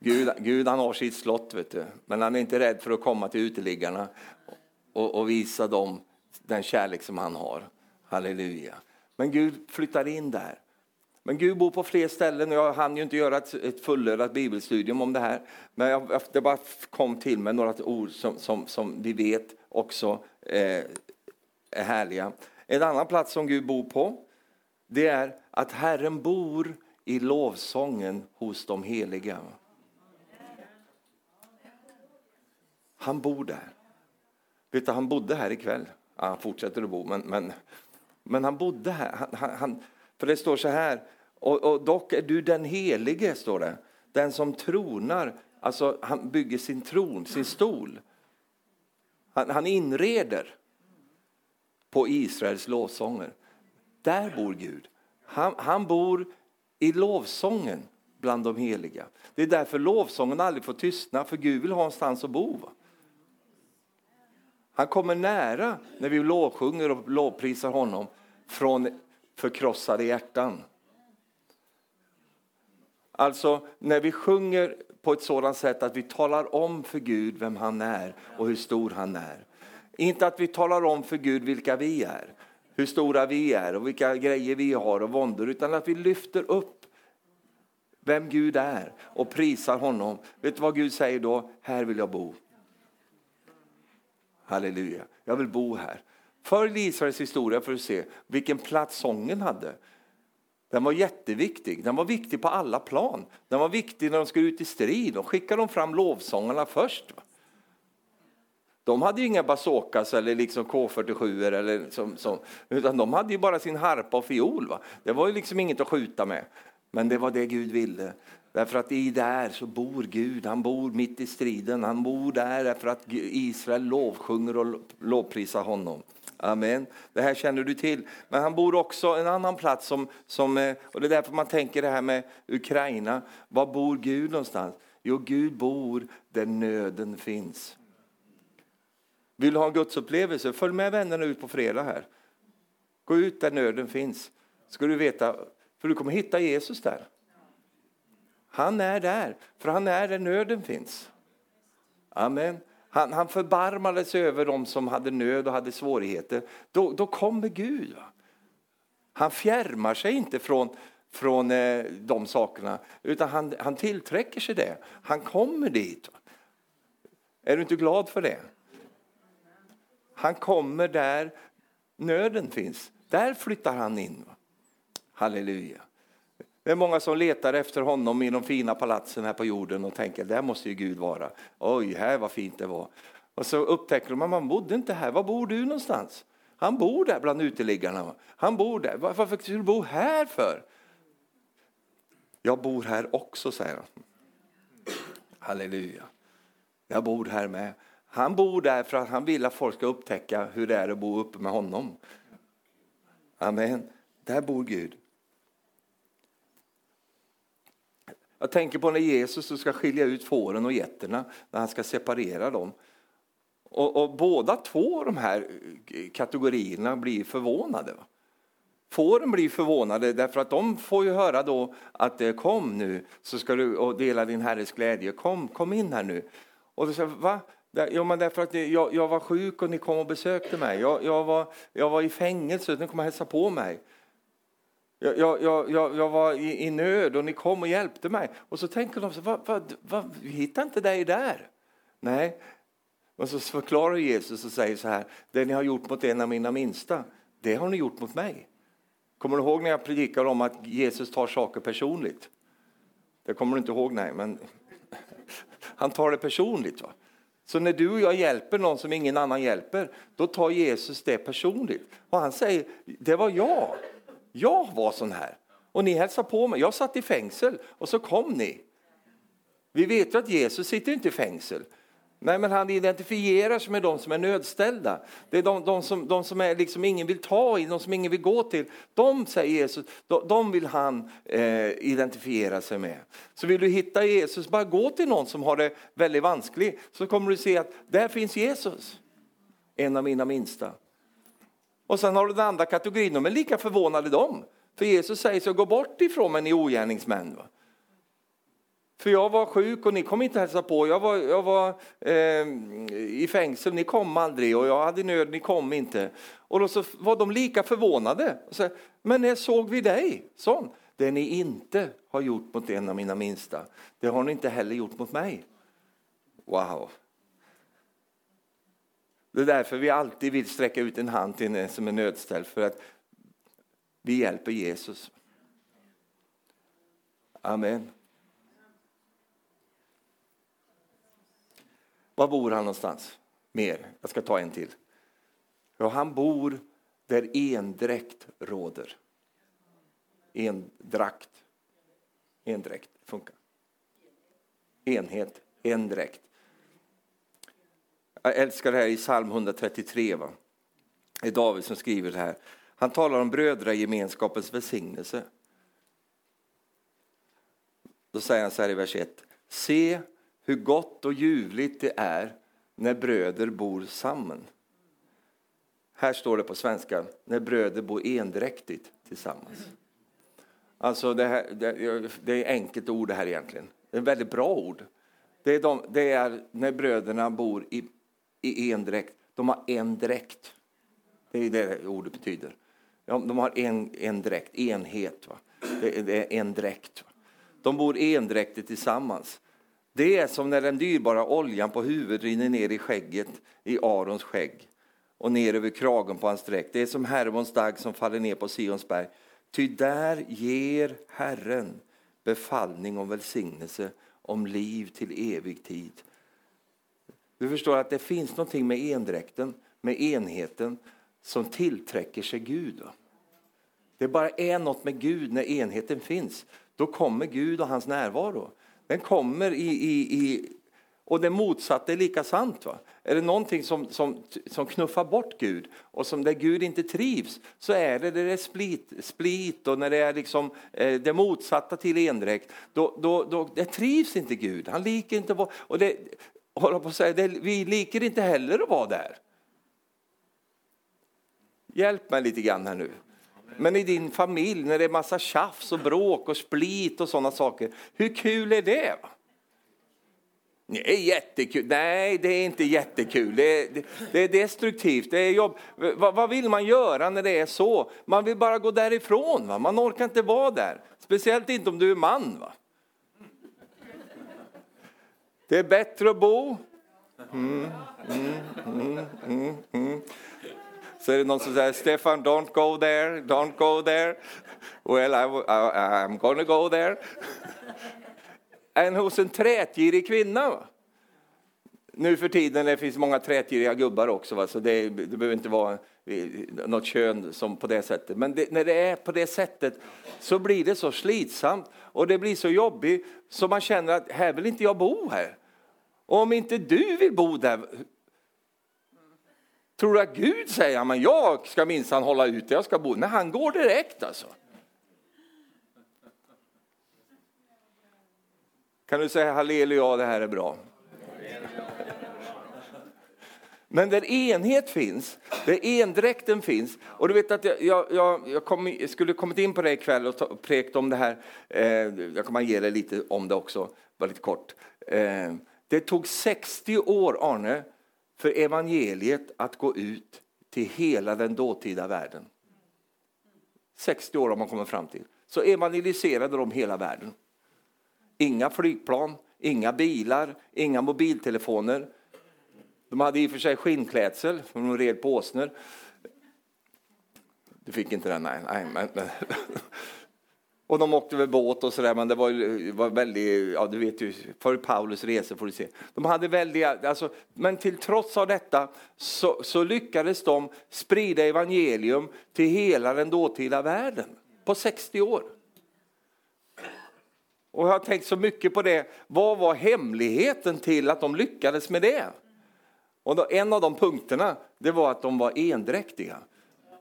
Gud, Gud han har sitt slott, vet du. men han är inte rädd för att komma till uteliggarna och, och visa dem den kärlek som han har. Halleluja. Men Gud flyttar in där. Men Gud bor på fler ställen och jag hann ju inte göra ett, ett fullödat bibelstudium om det här. Men jag, det bara kom till mig några ord som, som, som vi vet också eh, är härliga. En annan plats som Gud bor på, det är att Herren bor i lovsången hos de heliga. Han bor där. Vet du, han bodde här ikväll. Ja, han fortsätter att bo, men, men, men han bodde här. Han, han, han, för det står så här, och, och dock är du den helige, står det. Den som tronar, alltså han bygger sin tron, sin stol. Han, han inreder på Israels lovsånger. Där bor Gud. Han, han bor i lovsången bland de heliga. Det är därför lovsången aldrig får tystna, för Gud vill ha någonstans att bo. Han kommer nära när vi lovsjunger och lovprisar honom från förkrossade hjärtan. Alltså när vi sjunger på ett sådant sätt att vi talar om för Gud vem han är och hur stor han är. Inte att vi talar om för Gud vilka vi är, hur stora vi är och vilka grejer vi har och våndor, utan att vi lyfter upp vem Gud är och prisar honom. Vet du vad Gud säger då? Här vill jag bo. Halleluja, jag vill bo här. Följ Israels historia för att se vilken plats sången hade. Den var jätteviktig. Den var viktig på alla plan. Den var viktig när de skulle ut i strid. Då skickade de fram lovsångarna först. De hade inga bazookas eller liksom K47 eller som, som, utan de hade ju bara sin harpa och fiol. Va? Det var ju liksom inget att skjuta med. Men det var det Gud ville. Därför att i där så bor Gud, han bor mitt i striden. Han bor där därför att Israel lovsjunger och lovprisar honom. Amen. Det här känner du till. Men han bor också en annan plats som, som eh, och det är därför man tänker det här med Ukraina. Var bor Gud någonstans? Jo, Gud bor där nöden finns. Vill du ha en gudsupplevelse? Följ med vännerna ut på fredag här. Gå ut där nöden finns. Ska du veta, för du kommer hitta Jesus där. Han är där, för han är där nöden finns. Amen. Han, han förbarmade sig över dem som hade nöd och hade svårigheter. Då, då kommer Gud. Va? Han fjärmar sig inte från, från eh, de sakerna, utan han, han tillträcker sig det. Han kommer dit. Va? Är du inte glad för det? Han kommer där nöden finns. Där flyttar han in. Va? Halleluja. Det är många som letar efter honom i de fina palatsen här på jorden och tänker där måste ju Gud vara. Oj, här vad fint det var. Och så upptäcker de att man bodde inte här. Var bor du någonstans? Han bor där bland uteliggarna. Han bor där. Varför skulle du bo här för? Jag bor här också, säger han. Halleluja. Jag bor här med. Han bor där för att han vill att folk ska upptäcka hur det är att bo uppe med honom. Amen. Där bor Gud. Jag tänker på när Jesus ska skilja ut fåren och getterna, när han ska separera dem. Och, och båda två de här kategorierna blir förvånade. Fåren blir förvånade därför att de får ju höra då att eh, kom nu så ska du och dela din herres glädje. Kom, kom in här nu. Och då säger va? Jo, men därför att eh, jag, jag, var sjuk och ni kom och besökte mig. Jag, jag, var, jag var i fängelse och ni kom och hälsade på mig. Jag, jag, jag, jag var i, i, nöd och ni kom och hjälpte mig. Och så tänker de, så, va, va, va, vi hittar inte dig där. Nej, men så förklarar Jesus och säger så här, det ni har gjort mot en av mina minsta, det har ni gjort mot mig. Kommer du ihåg när jag predikar om att Jesus tar saker personligt? Det kommer du inte ihåg, nej, men han tar det personligt. Va? Så när du och jag hjälper någon som ingen annan hjälper, då tar Jesus det personligt. Och han säger, det var jag. Jag var sån här. Och ni hälsade på mig. Jag satt i fängsel och så kom ni. Vi vet ju att Jesus sitter inte i fängsel. Nej, men han identifierar sig med de som är nödställda. Det är de, de som, de som är liksom ingen vill ta i, de som ingen vill gå till. De, säger Jesus, de, de vill han eh, identifiera sig med. Så vill du hitta Jesus, bara gå till någon som har det väldigt vanskligt, så kommer du se att där finns Jesus. En av mina minsta. Och sen har du den andra kategorin, de är lika förvånade de. För Jesus säger så, gå bort ifrån mig ni ogärningsmän. För jag var sjuk och ni kom inte hälsa på. Jag var, jag var eh, i fängsel, ni kom aldrig och jag hade nöd, ni kom inte. Och då så var de lika förvånade. Så, Men när såg vi dig? Sån. Det ni inte har gjort mot en av mina minsta, det har ni inte heller gjort mot mig. Wow! Det är därför vi alltid vill sträcka ut en hand till en som är nödställd, för att vi hjälper Jesus. Amen. Var bor han någonstans? Mer. Jag ska ta en till. Ja, han bor där endräkt råder. Endrakt. Endräkt funkar. Enhet, endräkt. Jag älskar det här i psalm 133. Va? Det är David som skriver det här. Han talar om brödragemenskapens välsignelse. Då säger han så här i vers 1. Se hur gott och ljuvligt det är när bröder bor samman. Här står det på svenska, när bröder bor endräktigt tillsammans. Alltså det, här, det, det är enkelt ord det här egentligen. Det är ett väldigt bra ord. Det är, de, det är när bröderna bor i, i endräkt. De har en dräkt. Det är det ordet betyder. De har en, en dräkt, enhet. Va? Det, det är en dräkt. Va? De bor endräktigt tillsammans. Det är som när den dyrbara oljan på huvudet rinner ner i skägget, i Arons skägg och ner över kragen på hans dräkt. Det är som Hermons dag som faller ner på Sions berg. Ty där ger Herren befallning om välsignelse, om liv till evig tid. Du förstår att det finns någonting med endräkten, med enheten, som tillträcker sig Gud. Det bara är något med Gud när enheten finns. Då kommer Gud och hans närvaro. Den kommer i, i, i och det motsatta är lika sant. Va? Är det någonting som, som, som knuffar bort Gud och som där Gud inte trivs så är det när det är split, split och när det är liksom, eh, det motsatta till endräkt. Då, då, då, det trivs inte Gud. Han liker inte och det, hålla på att säga, det, vi liker inte heller att vara där. Hjälp mig lite grann här nu. Men i din familj när det är massa tjafs och bråk och split och sådana saker, hur kul är det? Det är jättekul. Nej, det är inte jättekul. Det är, det, det är destruktivt. Det är jobb. Va, vad vill man göra när det är så? Man vill bara gå därifrån. Va? Man orkar inte vara där. Speciellt inte om du är man. Va? Det är bättre att bo. Mm, mm, mm, mm, mm. Så är det någon som säger Stefan, don't go there, don't go there. Well, I, I, I'm gonna go there. Än hos en trätgirig kvinna. Nu för tiden det finns många trätgiriga gubbar också, va? så det, det behöver inte vara något kön som på det sättet. Men det, när det är på det sättet så blir det så slitsamt och det blir så jobbigt så man känner att här vill inte jag bo här. Och om inte du vill bo där, Tror du att Gud säger att jag ska minsann hålla ut, jag ska bo? Nej, han går direkt alltså. Kan du säga halleluja, det här är bra? Men där enhet finns, där endräkten finns, och du vet att jag, jag, jag, kom, skulle kommit in på det ikväll och prekt om det här, eh, jag kommer ge dig lite om det också, bara lite kort. Eh, Det tog 60 år, Arne, för evangeliet att gå ut till hela den dåtida världen. 60 år har man kommit fram till. Så evangeliserade de hela världen. Inga flygplan, inga bilar, inga mobiltelefoner. De hade i och för sig skinnklädsel, för de red på åsnor. Du fick inte den? Nej. nej men, men. Och de åkte väl båt och sådär, men det var, var väldigt, ja du vet ju, för Paulus resor får du se. De hade väldiga, alltså, men till trots av detta så, så lyckades de sprida evangelium till hela den dåtida världen på 60 år. Och jag har tänkt så mycket på det, vad var hemligheten till att de lyckades med det? Och då, en av de punkterna, det var att de var endräktiga.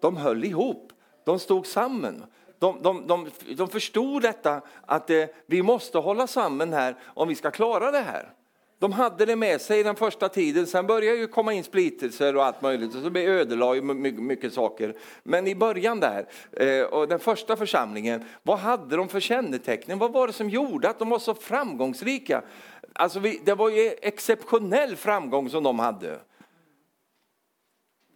De höll ihop, de stod samman de, de, de, de förstod detta att eh, vi måste hålla samman här om vi ska klara det här. De hade det med sig den första tiden, sen började ju komma in splittelser och allt möjligt och så ödelade mycket, mycket saker. Men i början där, eh, och den första församlingen, vad hade de för kännetecken? Vad var det som gjorde att de var så framgångsrika? Alltså vi, det var ju exceptionell framgång som de hade.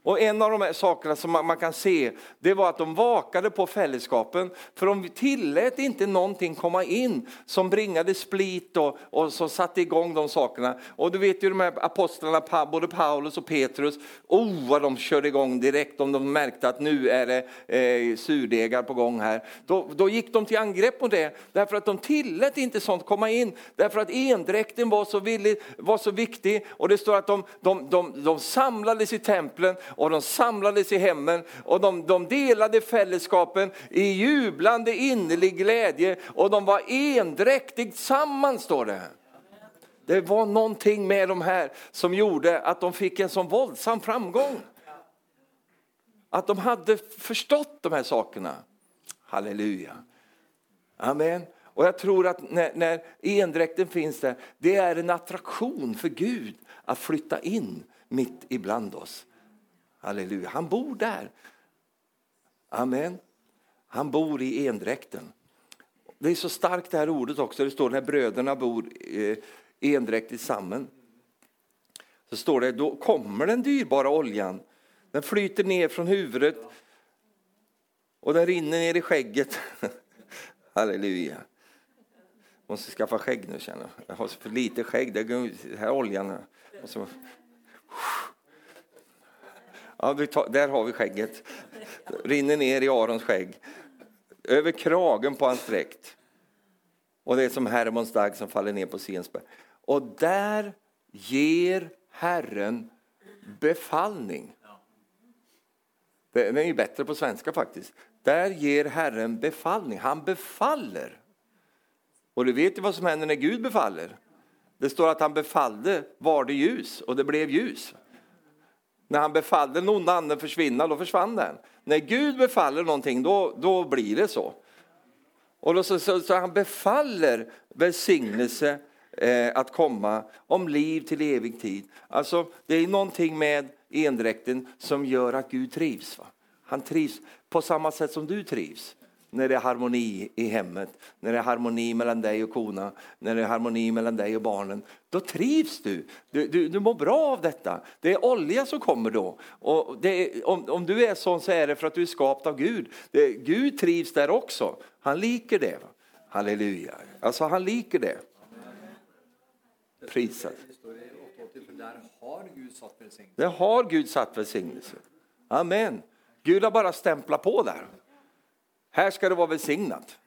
Och en av de här sakerna som man, kan se, det var att de vakade på fällskapen. För de tillät inte någonting komma in som bringade split och, och som satte igång de sakerna. Och du vet ju de här apostlarna, både Paulus och Petrus, oh vad de körde igång direkt om de märkte att nu är det eh, surdegar på gång här. Då, då gick de till angrepp på det, därför att de tillät inte sånt komma in. Därför att endräkten var så, villig, var så viktig och det står att de, de, de, de samlades i templen och de samlades i hemmen och de, de delade fällskapen i jublande innerlig glädje och de var endräktigt samman står det. Det var någonting med de här som gjorde att de fick en sån våldsam framgång. Att de hade förstått de här sakerna. Halleluja. Amen. Och jag tror att när, när endräkten finns där, det är en attraktion för Gud att flytta in mitt ibland oss. Halleluja, han bor där. Amen. Han bor i endräkten. Det är så starkt det här ordet också. Det står när bröderna bor eh, endräktigt samman. Så står det, då kommer den dyrbara oljan. Den flyter ner från huvudet och den rinner ner i skägget. Halleluja. Jag måste skaffa skägg nu känner jag. Jag har för lite skägg. Det här oljan. Måste... Ja, tar, där har vi skägget. Rinner ner i Arons skägg. Över kragen på hans dräkt. Och det är som Hermons dag som faller ner på Sensberg. Och där ger Herren befallning. Den är ju bättre på svenska faktiskt. Där ger Herren befallning. Han befaller. Och du vet ju vad som händer när Gud befaller. Det står att han befallde var det ljus och det blev ljus. När han befallde den onda anden försvinna, då försvann den. När Gud befaller någonting, då, då blir det så. Och då, så, så, så han befaller välsignelse eh, att komma om liv till evig tid. Alltså, det är någonting med endräkten som gör att Gud trivs. Va? Han trivs på samma sätt som du trivs när det är harmoni i hemmet, när det är harmoni mellan dig och kona, när det är harmoni mellan dig och barnen, då trivs du. Du, du, du mår bra av detta. Det är olja som kommer då. Och är, om, om du är sån så är det för att du är skapt av Gud. Det, Gud trivs där också. Han liker det. Halleluja. Alltså han liker det. Prisat. Där har Gud satt välsignelse. Amen. Gud har bara stämplat på där. Här ska det vara välsignat.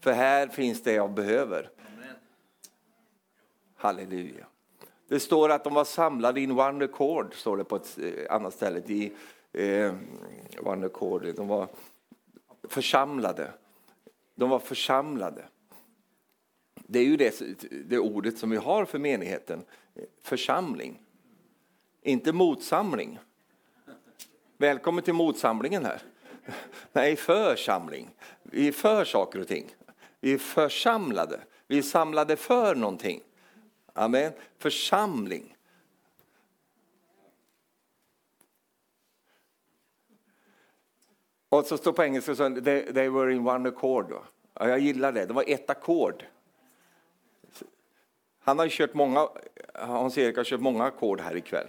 För här finns det jag behöver. Halleluja. Det står att de var samlade in one accord, står det på ett eh, annat ställe. I, eh, one accord. De var församlade. De var församlade. Det är ju det, det ordet som vi har för menigheten. Församling. Inte motsamling. Välkommen till motsamlingen här. Nej, församling. Vi är för saker och ting. Vi är församlade. Vi är samlade för någonting. Amen. Församling. Och så står på engelska så they, they were in one accord. Ja, jag gillar det. Det var ett ackord. Han har kört många, Hans-Erik har kört många ackord här ikväll.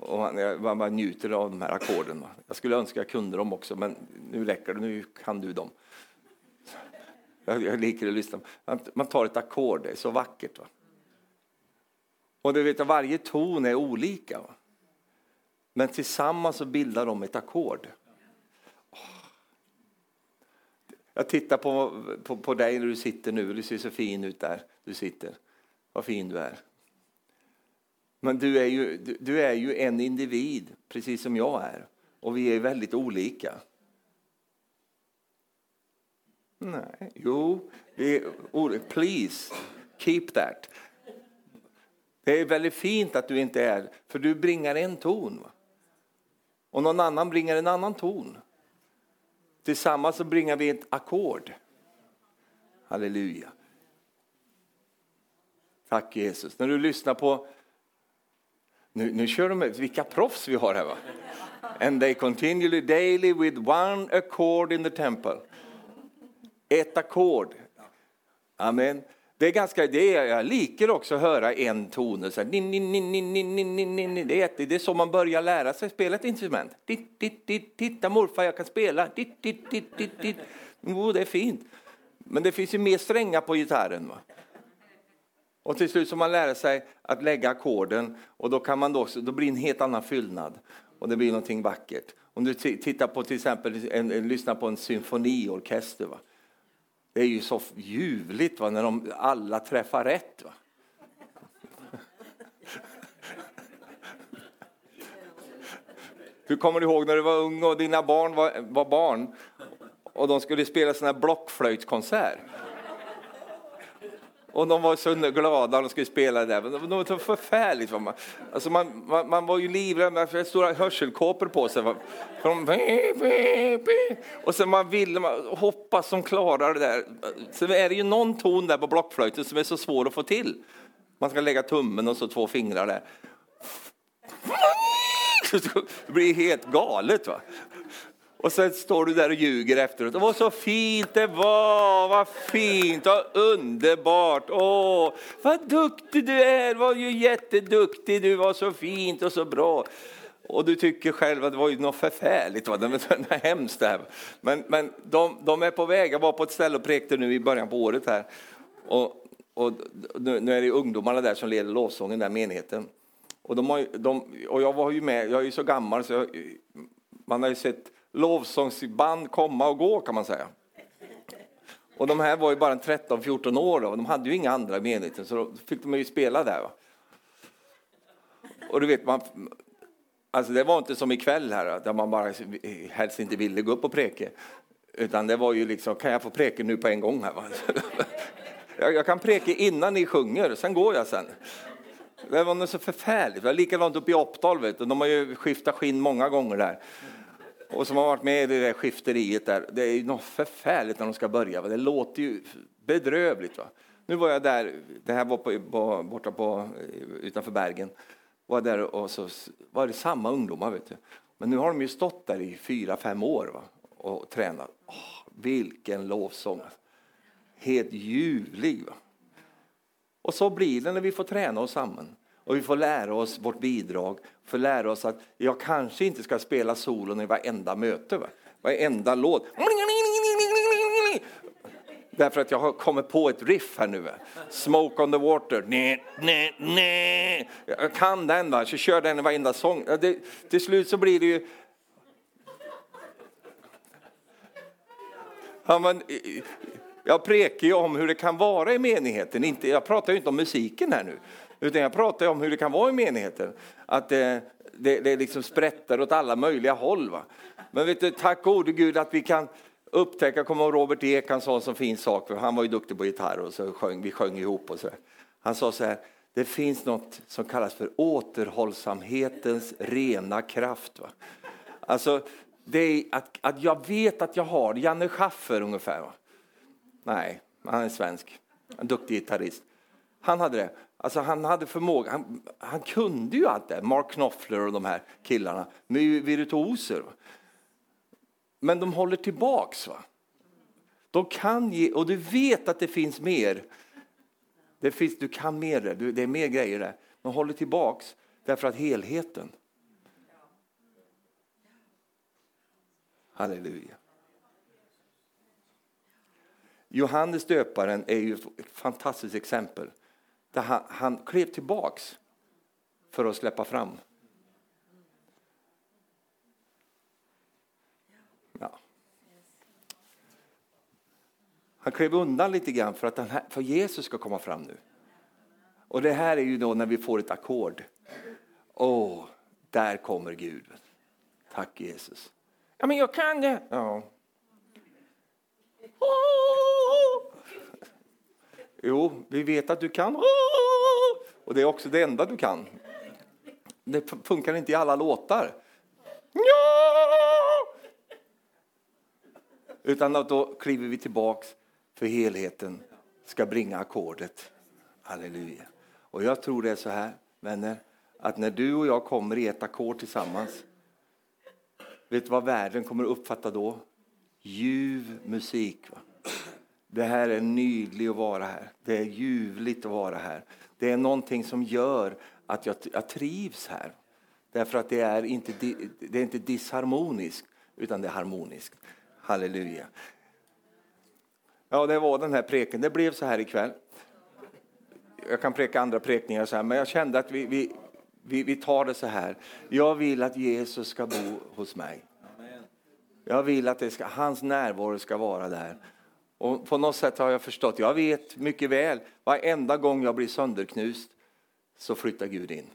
Och han, jag man njuter av de här ackorden. Jag skulle önska jag kunde dem också, men nu räcker det, nu kan du dem. Jag, jag liker att lyssna. Man tar ett ackord, det är så vackert. Va? Och du vet, varje ton är olika. Va? Men tillsammans så bildar de ett ackord. Jag tittar på, på, på dig när du sitter nu, du ser så fin ut där du sitter. Vad fin du är. Men du är ju, du, du är ju en individ, precis som jag är. Och vi är väldigt olika. Nej, jo, please, keep that. Det är väldigt fint att du inte är, för du bringar en ton. Och någon annan bringar en annan ton. Tillsammans så bringar vi ett ackord. Halleluja. Tack Jesus. När du lyssnar på... Nu, nu kör de vilka proffs vi har här va? And they continually daily with one accord in the temple. Ett ackord. Amen. Det är ganska, det är, jag liker också att höra en ton. Så här, din, din, din, din, din, din, din, din. Det, är, det är så man börjar lära sig spela ett instrument. Dit, dit, dit, titta morfar, jag kan spela. Dit, dit, dit, dit, dit. Oh, det är fint. Men det finns ju mer strängar på gitarren. Va? Och till slut så man lära sig att lägga ackorden och då kan man då, då blir en helt annan fyllnad och det blir någonting vackert. Om du tittar på till exempel, en, en, lyssnar på en symfoniorkester. Va? Det är ju så ljuvligt va, när de alla träffar rätt. Va? Hur kommer du ihåg när du var ung och dina barn var, var barn och de skulle spela sån här blockflöjtskonsert? Och de var så glada när de skulle spela där. Men det var så förfärligt. Man, alltså man, man, man var ju livrädd med stora hörselkåpor på sig. Och sen man ville man hoppas som klarar det där. Sen är det ju någon ton där på blockflöjten som är så svår att få till. Man ska lägga tummen och så två fingrar där. Det blir helt galet. Va? Och sen står du där och ljuger efteråt. Det så fint det var, vad fint, vad underbart. Åh, vad duktig du är, var ju jätteduktig, du var så fint och så bra. Och du tycker själv att det var ju något förfärligt, va? det var hemskt det här. Men, men de, de är på väg, jag var på ett ställe och prekte nu i början på året här. Och, och nu, nu är det ungdomarna där som leder lovsången, den menigheten. Och, de har, de, och jag var ju med, jag är ju så gammal så jag, man har ju sett lovsångsband komma och gå kan man säga. Och de här var ju bara 13-14 år och de hade ju inga andra i så då fick de ju spela där. Va? Och du vet, man, alltså det var inte som ikväll här där man bara helst inte ville gå upp och preke. Utan det var ju liksom, kan jag få preke nu på en gång här? Va? Jag kan preke innan ni sjunger, sen går jag sen. Det var något så förfärligt. Det var likadant uppe i Oppdal, vet du. de har ju skiftat skinn många gånger där och som har varit med i det där skifteriet där, det är ju något förfärligt när de ska börja. Det låter ju bedrövligt. Va? Nu var jag där, det här var på, på, borta på, eh, utanför Bergen, var där och så var det samma ungdomar. Vet du. Men nu har de ju stått där i fyra, fem år va? och tränat. Oh, vilken lovsång! Helt ljuvlig. Va? Och så blir det när vi får träna oss samman. Och vi får lära oss vårt bidrag, får lära oss att jag kanske inte ska spela solon i varenda möte, va? varenda låt. Därför att jag har kommit på ett riff här nu. Va? Smoke on the water. Nej, nej, nej. Jag kan den, va? så kör den i varenda sång. Det, till slut så blir det ju... Ja, men, jag prekar ju om hur det kan vara i menigheten. Inte, jag pratar ju inte om musiken här nu. Utan jag pratar om hur det kan vara i menigheten. Att det, det, det liksom sprättar åt alla möjliga håll. Va? Men vet du, tack gode Gud att vi kan upptäcka, kommer ihåg Robert Ek, han sa en sån fin sak, för han var ju duktig på gitarr och så sjöng, vi sjöng ihop och så. Han sa så här, det finns något som kallas för återhållsamhetens rena kraft. Va? Alltså, det är att, att jag vet att jag har Janne Schaffer ungefär. Va? Nej, han är svensk, en duktig gitarrist. Han hade det. Alltså han hade förmåga, han, han, kunde ju allt det, Mark Knopfler och de här killarna, med virtuoser. Men de håller tillbaks. Va? De kan ge, och du vet att det finns mer. Det finns, du kan mer, det är mer grejer där. Men håller tillbaks därför att helheten. Halleluja. Johannes döparen är ju ett fantastiskt exempel. Där han, han klev tillbaks för att släppa fram. Ja. Han klev undan lite grann för att den här, för Jesus ska komma fram nu. Och det här är ju då när vi får ett ackord. Åh, oh, där kommer Gud. Tack Jesus. Ja, men jag kan det. Ja. Jo, vi vet att du kan. Och det är också det enda du kan. Det funkar inte i alla låtar. Utan att då kliver vi tillbaks för helheten ska bringa ackordet. Halleluja. Och jag tror det är så här, vänner, att när du och jag kommer i ett ackord tillsammans, vet du vad världen kommer att uppfatta då? Ljuv musik. Va? Det här är nydligt att vara här. Det är ljuvligt att vara här. Det är någonting som gör att jag, jag trivs här. Därför att det är inte, det är inte disharmoniskt, utan det är harmoniskt. Halleluja. Ja, det var den här preken. Det blev så här ikväll. Jag kan preka andra prekningar så här, men jag kände att vi, vi, vi, vi tar det så här. Jag vill att Jesus ska bo hos mig. Jag vill att det ska, hans närvaro ska vara där. Och på något sätt har jag förstått, jag vet mycket väl, varenda gång jag blir sönderknust så flyttar Gud in.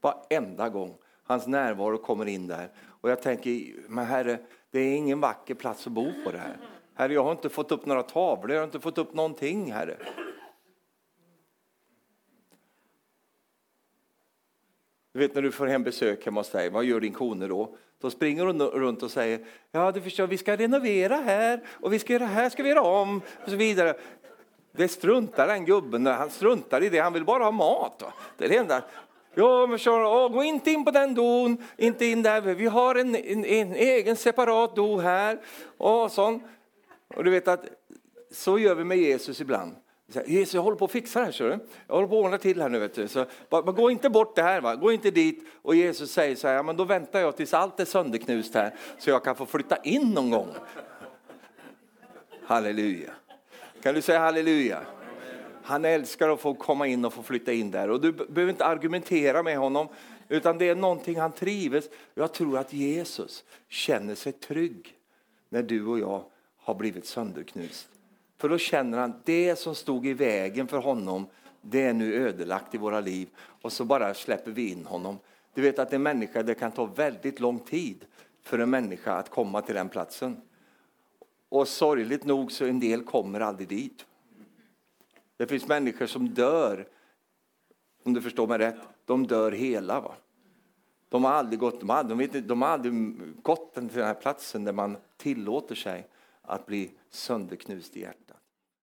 Varenda gång. Hans närvaro kommer in där. Och jag tänker, men herre, det är ingen vacker plats att bo på det här. Herre, jag har inte fått upp några tavlor, jag har inte fått upp någonting, Herre. Du vet när du får hem besök hemma hos dig, vad gör din kone då? Då springer hon runt och säger, ja du förstår, vi ska renovera här och vi ska göra här, ska vi göra om och så vidare. Det struntar den gubben han struntar i det, han vill bara ha mat. Det är det enda. Ja, men så, åh, gå inte in på den don, inte in där, vi har en, en, en egen separat do här. Och, sån. och du vet att så gör vi med Jesus ibland. Jesus, jag håller på att fixa det här, ser du? Jag håller på att ordna till här nu, vet du. Så, bara, bara, gå inte bort det här, va? gå inte dit. Och Jesus säger så här, ja, men då väntar jag tills allt är sönderknust här, så jag kan få flytta in någon gång. Halleluja. Kan du säga halleluja? Han älskar att få komma in och få flytta in där. Och du behöver inte argumentera med honom, utan det är någonting han trivs. Jag tror att Jesus känner sig trygg när du och jag har blivit sönderknust. För då känner han det som stod i vägen för honom, det är nu ödelagt i våra liv. Och så bara släpper vi in honom. Du vet att en människa, det kan ta väldigt lång tid för en människa att komma till den platsen. Och sorgligt nog så en del kommer aldrig dit. Det finns människor som dör, om du förstår mig rätt, de dör hela. Va? De har aldrig gått, de har, de vet, de har aldrig gått till den här platsen där man tillåter sig att bli sönderknust i hjärtat.